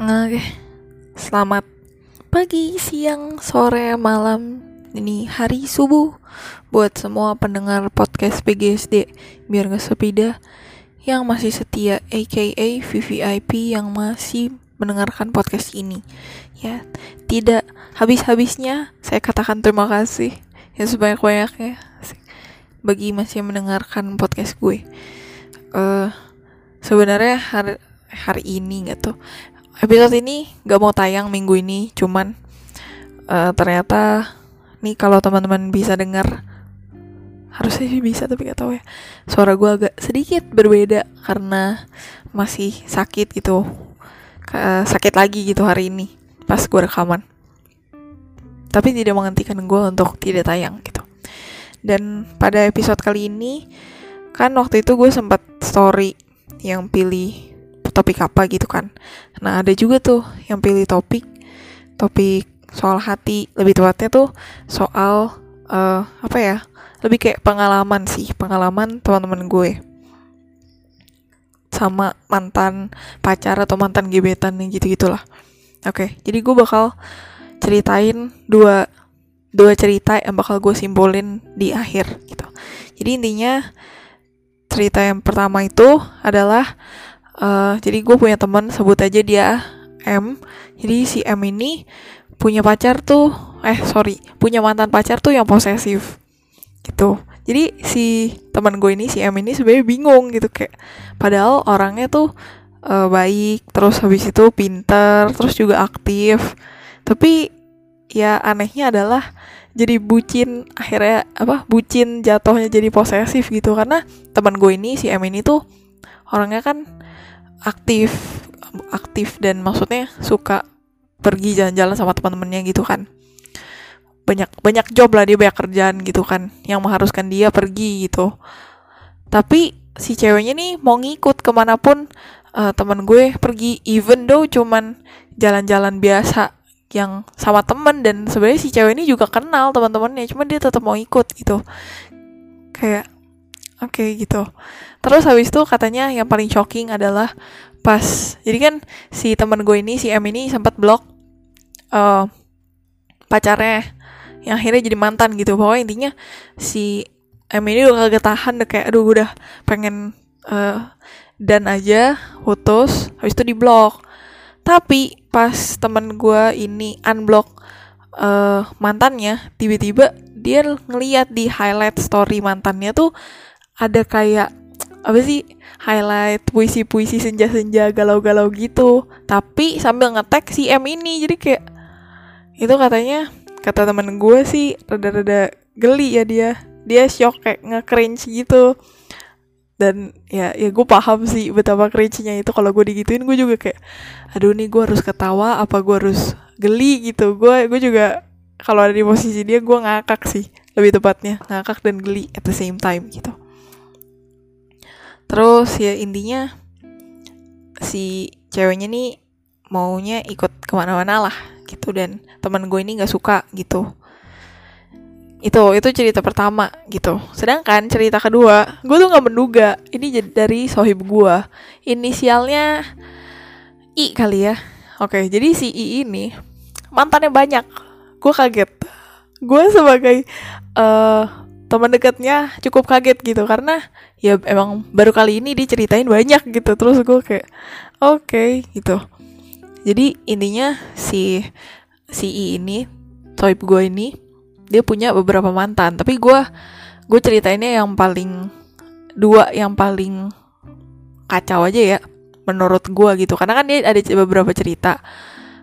Oke, selamat pagi, siang, sore, malam. Ini hari subuh buat semua pendengar podcast PGSD biar gak sepi dah yang masih setia aka VVIP yang masih mendengarkan podcast ini. Ya, tidak habis-habisnya saya katakan terima kasih ya sebanyak-banyaknya bagi masih mendengarkan podcast gue. Eh uh, sebenarnya hari hari ini nggak tuh episode ini nggak mau tayang minggu ini cuman uh, ternyata nih kalau teman-teman bisa dengar harusnya sih bisa tapi nggak tahu ya suara gue agak sedikit berbeda karena masih sakit gitu uh, sakit lagi gitu hari ini pas gue rekaman. Tapi tidak menghentikan gue untuk tidak tayang gitu. Dan pada episode kali ini kan waktu itu gue sempat story yang pilih topik apa gitu kan. Nah ada juga tuh yang pilih topik topik soal hati. Lebih tepatnya tuh soal uh, apa ya lebih kayak pengalaman sih pengalaman teman-teman gue. Sama mantan pacar atau mantan gebetan gitu gitulah oke okay, jadi gue bakal ceritain dua dua cerita yang bakal gue simbolin di akhir gitu. Jadi intinya cerita yang pertama itu adalah uh, jadi gue punya teman sebut aja dia M. Jadi si M ini punya pacar tuh eh sorry punya mantan pacar tuh yang posesif gitu. Jadi si teman gue ini si M ini sebenarnya bingung gitu kayak padahal orangnya tuh uh, baik terus habis itu pinter terus juga aktif. Tapi ya anehnya adalah jadi bucin akhirnya apa bucin jatuhnya jadi posesif gitu. Karena teman gue ini si M ini tuh orangnya kan aktif aktif dan maksudnya suka pergi jalan-jalan sama teman-temannya gitu kan. Banyak banyak job lah dia banyak kerjaan gitu kan yang mengharuskan dia pergi gitu. Tapi si ceweknya nih mau ngikut ke mana pun uh, teman gue pergi even though cuman jalan-jalan biasa yang sama temen dan sebenarnya si cewek ini juga kenal teman-temannya cuma dia tetap mau ikut gitu. Kayak oke okay, gitu. Terus habis itu katanya yang paling shocking adalah pas jadi kan si teman gue ini si M ini sempat blok uh, pacarnya yang akhirnya jadi mantan gitu. Bahwa intinya si M ini udah kagak tahan deh kayak aduh udah pengen uh, dan aja putus habis itu diblok. Tapi pas temen gue ini unblock uh, mantannya tiba-tiba dia ngeliat di highlight story mantannya tuh ada kayak apa sih highlight puisi-puisi senja-senja galau-galau gitu. Tapi sambil ngetek si M ini jadi kayak itu katanya kata temen gue sih rada-rada geli ya dia. Dia shock kayak nge-cringe gitu. Dan ya ya gue paham sih betapa cringe-nya itu. Kalau gue digituin gue juga kayak aduh nih gue harus ketawa apa gue harus geli gitu. Gue gue juga kalau ada di posisi dia gue ngakak sih lebih tepatnya ngakak dan geli at the same time gitu terus ya intinya si ceweknya nih maunya ikut ke mana-mana lah gitu. Dan teman gue ini nggak suka gitu. Itu itu cerita pertama gitu. Sedangkan cerita kedua gue tuh nggak menduga. Ini dari sohib gue. Inisialnya I kali ya. Oke jadi si I ini mantannya banyak. Gue kaget. Gue sebagai uh, teman dekatnya cukup kaget gitu. Karena ya emang baru kali ini diceritain banyak gitu. Terus gue kayak oke okay, gitu. Jadi intinya si si I ini sohib gue ini dia punya beberapa mantan. Tapi gue gue ceritainnya yang paling dua yang paling kacau aja ya menurut gue gitu. Karena kan dia ada beberapa cerita.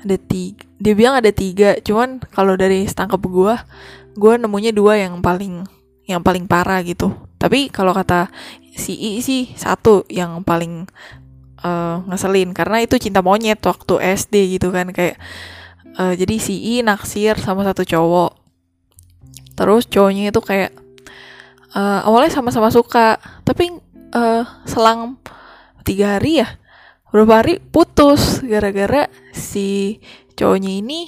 Ada tiga dia bilang ada tiga. Cuman kalau dari setangkap gue gue nemunya dua yang paling yang paling parah gitu. Tapi kalau kata si I sih satu yang paling uh, ngeselin. Karena itu cinta monyet waktu SD gitu kan kayak uh, jadi si I naksir sama satu cowok. Terus cowoknya itu kayak uh, awalnya sama-sama suka tapi uh, selang tiga hari ya beberapa hari putus gara-gara si cowoknya ini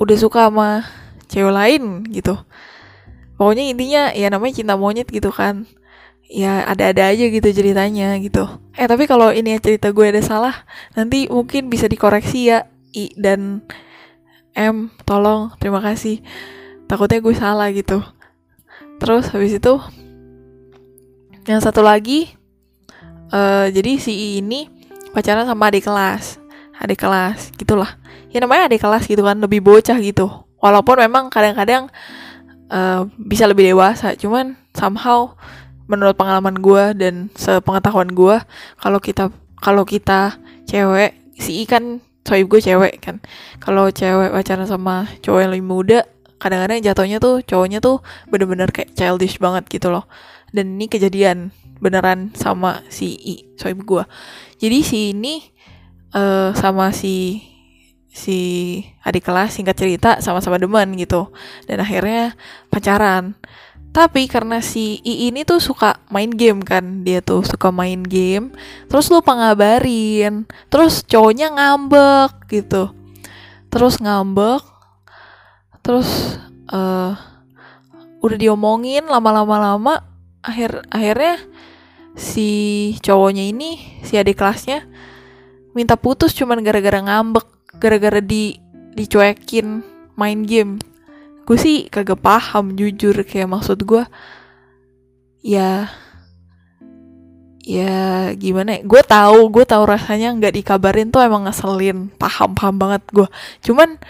udah suka sama cewek lain gitu pokoknya intinya ya namanya cinta monyet gitu kan. Ya ada-ada aja gitu ceritanya gitu. Eh tapi kalau ini cerita gue ada salah nanti mungkin bisa dikoreksi ya. I dan M tolong terima kasih. Takutnya gue salah gitu. Terus habis itu yang satu lagi uh, jadi si I ini pacaran sama adik kelas. Adik kelas gitulah. Ya namanya adik kelas gitu kan lebih bocah gitu. Walaupun memang kadang-kadang uh, bisa lebih dewasa. Cuman somehow menurut pengalaman gue dan sepengetahuan gue kalau kita kalau kita cewek si I kan soib gue cewek kan. Kalau cewek pacaran sama cowok yang lebih muda kadang-kadang jatuhnya tuh cowoknya tuh bener-bener kayak childish banget gitu loh. Dan ini kejadian beneran sama si I soib gue jadi si ini uh, sama si si adik kelas singkat cerita sama-sama demen gitu. Dan akhirnya pacaran. Tapi karena si I ini tuh suka main game kan. Dia tuh suka main game. Terus lupa ngabarin. Terus cowoknya ngambek gitu. Terus ngambek. Terus uh, Udah diomongin lama-lama-lama. Akhir Akhirnya Si cowoknya ini Si adik kelasnya Minta putus cuman gara-gara ngambek Gara-gara di dicuekin main game. Gue sih kagak paham jujur. Kayak maksud gue ya ya gimana ya? Gue tahu gue tahu rasanya nggak dikabarin tuh emang ngeselin. Paham paham banget gue cuman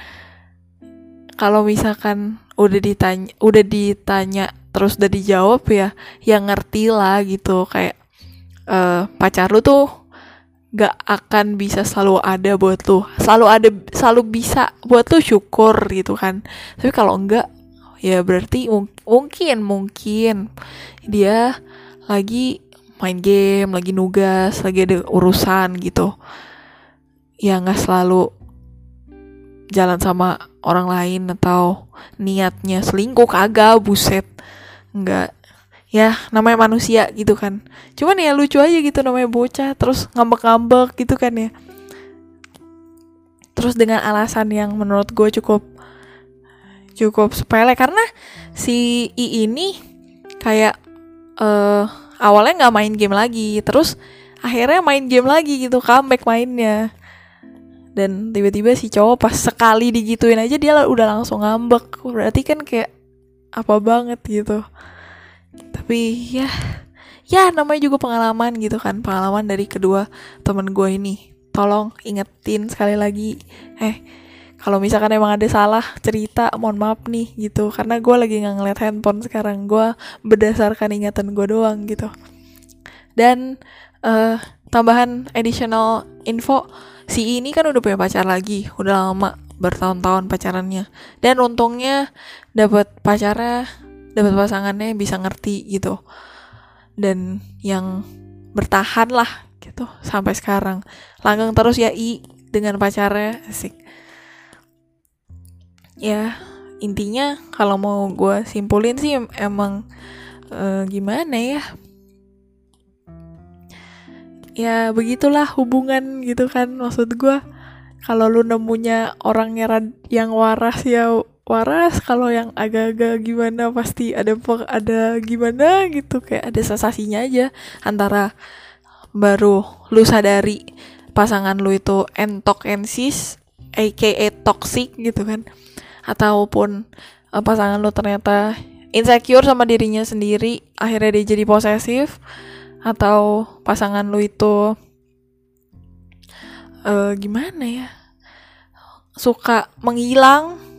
kalau misalkan udah ditanya udah ditanya terus udah dijawab ya ya ngerti lah gitu. Kayak uh, pacar lu tuh gak akan bisa selalu ada buat lu. Selalu ada selalu bisa buat lu syukur gitu kan. Tapi kalau enggak ya berarti mungkin mungkin dia lagi main game lagi nugas lagi ada urusan gitu. Ya nggak selalu jalan sama orang lain atau niatnya selingkuh kagak buset. Nggak ya namanya manusia gitu kan. Cuman ya lucu aja gitu namanya bocah terus ngambek-ngambek gitu kan ya. Terus dengan alasan yang menurut gue cukup cukup sepele karena si I ini kayak uh, awalnya nggak main game lagi terus akhirnya main game lagi gitu comeback mainnya. Dan tiba-tiba si cowok pas sekali digituin aja dia udah langsung ngambek. Berarti kan kayak apa banget gitu tapi ya ya namanya juga pengalaman gitu kan. Pengalaman dari kedua temen gue ini. Tolong ingetin sekali lagi. Eh kalau misalkan emang ada salah cerita mohon maaf nih gitu. Karena gue lagi nggak ngeliat handphone sekarang. Gue berdasarkan ingatan gue doang gitu. Dan uh, tambahan additional info. Si ini kan udah punya pacar lagi. Udah lama bertahun-tahun pacarannya. Dan untungnya dapat pacarnya dapat pasangannya bisa ngerti gitu. Dan yang bertahan lah gitu sampai sekarang. Langgeng terus ya i dengan pacarnya. Asik. Ya intinya kalau mau gue simpulin sih emang uh, gimana ya? Ya begitulah hubungan gitu kan maksud gue kalau lu nemunya orang yang waras ya waras kalau yang agak-agak gimana pasti ada ada gimana gitu kayak ada sensasinya aja antara baru lu sadari pasangan lu itu entokensis aka toxic gitu kan ataupun uh, pasangan lu ternyata insecure sama dirinya sendiri akhirnya dia jadi posesif atau pasangan lu itu uh, gimana ya suka menghilang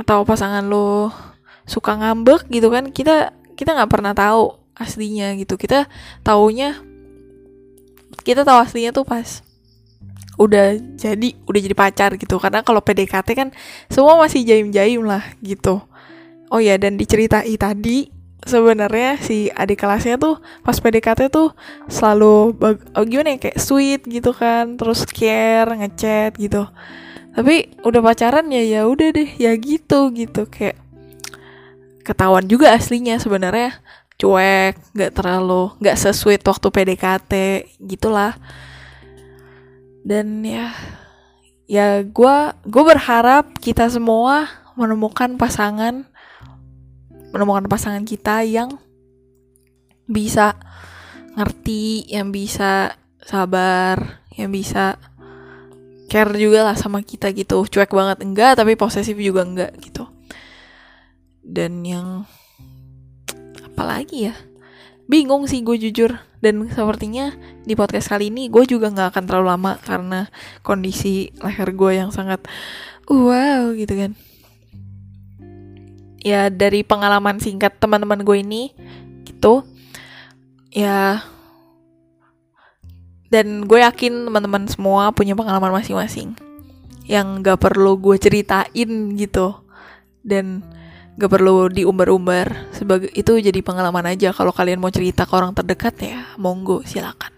atau pasangan lo suka ngambek gitu kan kita kita nggak pernah tahu aslinya gitu. Kita taunya kita tahu aslinya tuh pas udah jadi udah jadi pacar gitu. Karena kalau PDKT kan semua masih jaim-jaim lah gitu. Oh ya dan diceritai tadi sebenarnya si adik kelasnya tuh pas PDKT tuh selalu oh gimana ya kayak sweet gitu kan terus care ngechat gitu tapi udah pacaran ya ya udah deh ya gitu gitu. Kayak ketahuan juga aslinya sebenarnya. Cuek nggak terlalu nggak sesuai waktu PDKT gitulah. Dan ya ya gue gue berharap kita semua menemukan pasangan menemukan pasangan kita yang bisa ngerti yang bisa sabar yang bisa care juga lah sama kita gitu. Cuek banget enggak tapi posesif juga enggak gitu. Dan yang apalagi ya? Bingung sih gue jujur. Dan sepertinya di podcast kali ini gue juga nggak akan terlalu lama karena kondisi leher gue yang sangat wow gitu kan. Ya dari pengalaman singkat teman-teman gue ini gitu ya dan gue yakin teman-teman semua punya pengalaman masing-masing yang gak perlu gue ceritain gitu. Dan gak perlu diumbar-umbar sebagai itu jadi pengalaman aja. Kalau kalian mau cerita ke orang terdekat ya monggo silakan.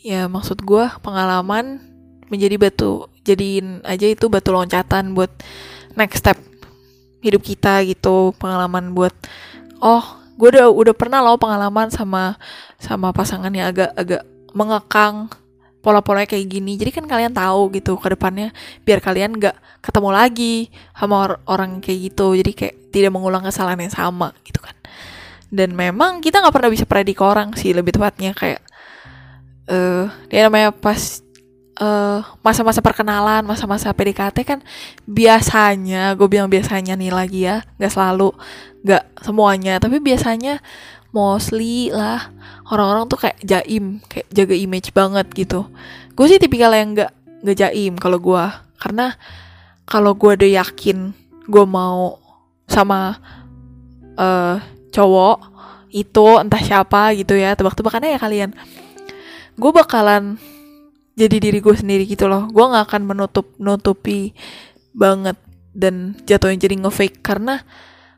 Ya maksud gue pengalaman menjadi batu jadiin aja itu batu loncatan buat next step hidup kita gitu. Pengalaman buat oh gue udah udah pernah loh pengalaman sama sama pasangan yang agak agak mengekang pola-polanya kayak gini. Jadi kan kalian tahu gitu ke depannya biar kalian gak ketemu lagi sama or orang kayak gitu. Jadi kayak tidak mengulang kesalahan yang sama gitu kan. Dan memang kita nggak pernah bisa predik orang sih lebih tepatnya kayak eh uh, dia namanya pas masa-masa uh, perkenalan, masa-masa PDKT kan biasanya, gue bilang biasanya nih lagi ya, nggak selalu, nggak semuanya, tapi biasanya mostly lah. Orang-orang tuh kayak jaim kayak jaga image banget gitu. Gue sih tipikal yang nggak nggak jaim kalau gue karena kalau gue udah yakin gue mau sama uh, cowok itu entah siapa gitu ya tebak-tebakannya ya kalian. Gue bakalan jadi diri gue sendiri gitu loh. Gue nggak akan menutup nutupi banget dan jatuhnya jadi ngefake. Karena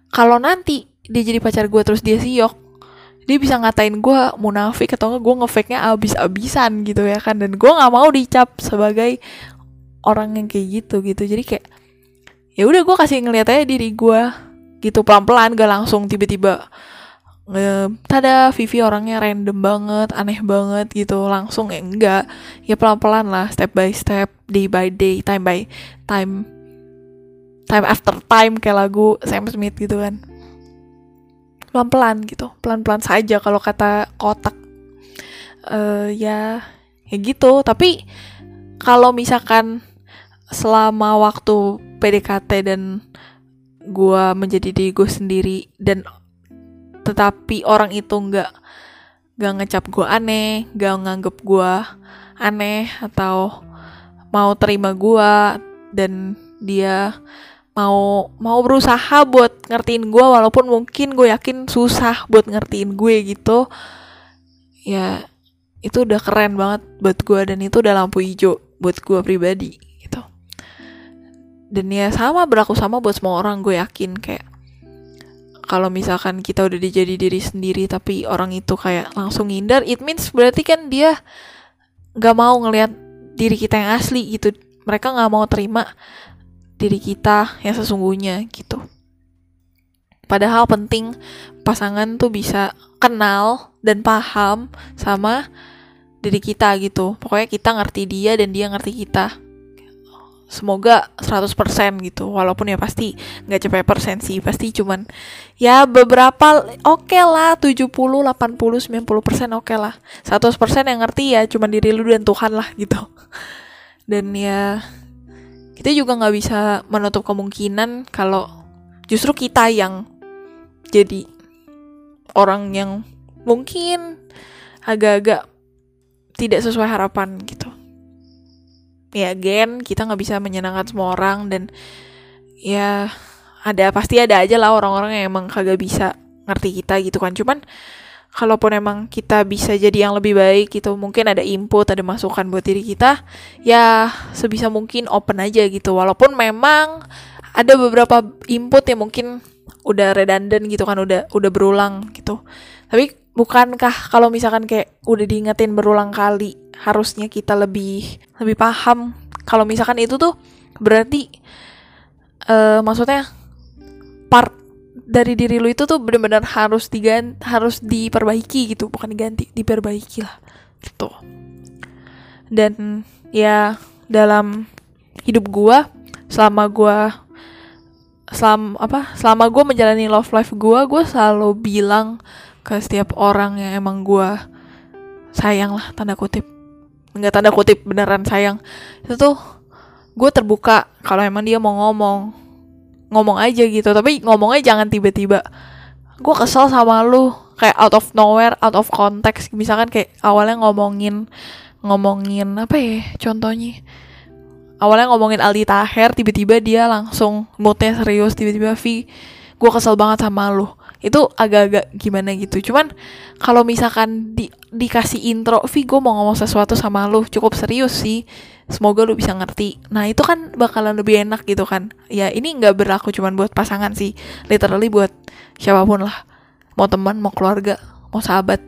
kalau nanti dia jadi pacar gue terus dia siok dia bisa ngatain gue munafik atau enggak gue ngefake-nya abis-abisan gitu ya kan. Dan gue nggak mau dicap sebagai orang yang kayak gitu gitu. Jadi kayak ya udah gue kasih ngeliat aja diri gue gitu pelan-pelan gak langsung tiba-tiba nge tada Vivi orangnya random banget aneh banget gitu. Langsung ya enggak ya pelan-pelan lah step by step day by day time by time time after time kayak lagu Sam Smith gitu kan pelan-pelan gitu. Pelan-pelan saja kalau kata kotak. Uh, ya ya gitu. Tapi kalau misalkan selama waktu PDKT dan gue menjadi diri gue sendiri dan tetapi orang itu nggak nggak ngecap gue aneh nggak nganggep gue aneh atau mau terima gue dan dia mau mau berusaha buat ngertiin gue walaupun mungkin gue yakin susah buat ngertiin gue gitu. Ya itu udah keren banget buat gue dan itu udah lampu hijau buat gue pribadi gitu. Dan ya sama berlaku sama buat semua orang gue yakin kayak kalau misalkan kita udah dijadi diri sendiri tapi orang itu kayak langsung ngindar it means berarti kan dia nggak mau ngelihat diri kita yang asli gitu. Mereka nggak mau terima diri kita yang sesungguhnya gitu. Padahal penting pasangan tuh bisa kenal dan paham sama diri kita gitu. Pokoknya kita ngerti dia dan dia ngerti kita. Semoga 100% gitu. Walaupun ya pasti nggak cepet persen sih. Pasti cuman ya beberapa oke okay lah 70, 80, 90% oke okay lah. 100% yang ngerti ya cuman diri lu dan Tuhan lah gitu. Dan ya kita juga nggak bisa menutup kemungkinan kalau justru kita yang jadi orang yang mungkin agak-agak tidak sesuai harapan gitu. Ya gen kita nggak bisa menyenangkan semua orang dan ya ada pasti ada aja lah orang-orang yang emang kagak bisa ngerti kita gitu kan. Cuman kalaupun emang kita bisa jadi yang lebih baik gitu mungkin ada input ada masukan buat diri kita ya sebisa mungkin open aja gitu. Walaupun memang ada beberapa input yang mungkin udah redundant gitu kan udah udah berulang gitu. Tapi bukankah kalau misalkan kayak udah diingetin berulang kali harusnya kita lebih lebih paham? Kalau misalkan itu tuh berarti uh, maksudnya part dari diri lu itu tuh benar-benar harus diganti harus diperbaiki gitu. Bukan diganti diperbaiki lah gitu. Dan ya dalam hidup gua selama gua selam apa selama gua menjalani love life gua gua selalu bilang ke setiap orang yang emang gue sayang lah tanda kutip. Nggak tanda kutip beneran sayang. Itu tuh gue terbuka kalau emang dia mau ngomong ngomong aja gitu. Tapi ngomongnya jangan tiba-tiba. Gue kesel sama lu. Kayak out of nowhere out of context. Misalkan kayak awalnya ngomongin ngomongin apa ya contohnya? Awalnya ngomongin Aldi Taher tiba-tiba dia langsung moodnya serius tiba-tiba Vi gue kesel banget sama lu. Itu agak-agak gimana gitu. Cuman kalau misalkan di dikasih intro Vi gue mau ngomong sesuatu sama lu. Cukup serius sih semoga lu bisa ngerti. Nah itu kan bakalan lebih enak gitu kan. Ya ini nggak berlaku cuman buat pasangan sih. Literally buat siapa pun lah. Mau teman mau keluarga mau sahabat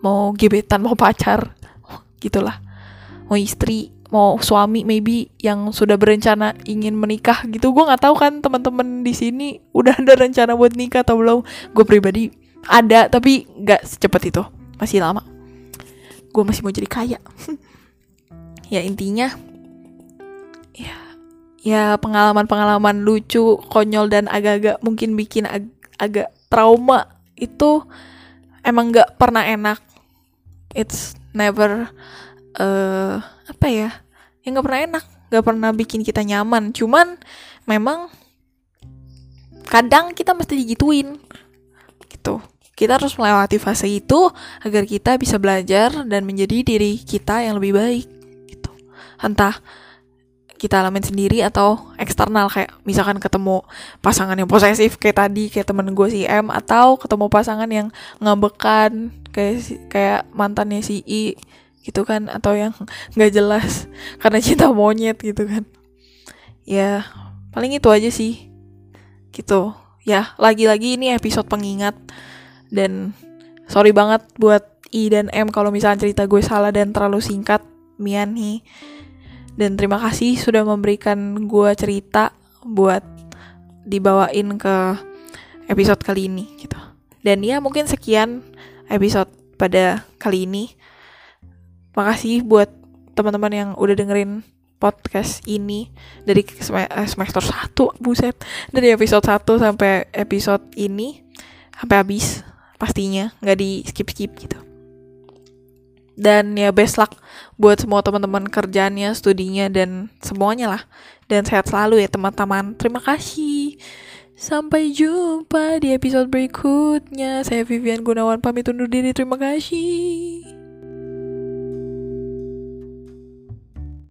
mau gebetan mau pacar gitulah. Mau istri mau suami maybe yang sudah berencana ingin menikah gitu. Gue nggak tahu kan teman-teman di sini udah ada rencana buat nikah atau belum. Gue pribadi ada tapi nggak secepat itu. Masih lama. Gue masih mau jadi kaya ya intinya ya ya pengalaman-pengalaman lucu konyol dan agak-agak mungkin bikin ag agak trauma itu emang nggak pernah enak. It's never uh, apa ya yang nggak pernah enak nggak pernah bikin kita nyaman. Cuman memang kadang kita mesti digituin gitu. Kita harus melewati fase itu agar kita bisa belajar dan menjadi diri kita yang lebih baik entah kita alamin sendiri atau eksternal kayak misalkan ketemu pasangan yang posesif kayak tadi kayak temen gue si M atau ketemu pasangan yang ngambekan kayak kayak mantannya si I gitu kan atau yang nggak jelas karena cinta monyet gitu kan. Ya paling itu aja sih. Gitu. Ya lagi-lagi ini episode pengingat dan sorry banget buat I dan M kalau misalnya cerita gue salah dan terlalu singkat. Mian nih dan terima kasih sudah memberikan gue cerita buat dibawain ke episode kali ini gitu. Dan ya mungkin sekian episode pada kali ini. Makasih buat teman-teman yang udah dengerin podcast ini dari eh, semester 1 buset. Dari episode 1 sampai episode ini sampai habis pastinya. Nggak di skip skip gitu dan ya best luck buat semua teman-teman kerjanya studinya dan semuanya lah. Dan sehat selalu ya teman-teman. Terima kasih. Sampai jumpa di episode berikutnya. Saya Vivian Gunawan pamit undur diri. Terima kasih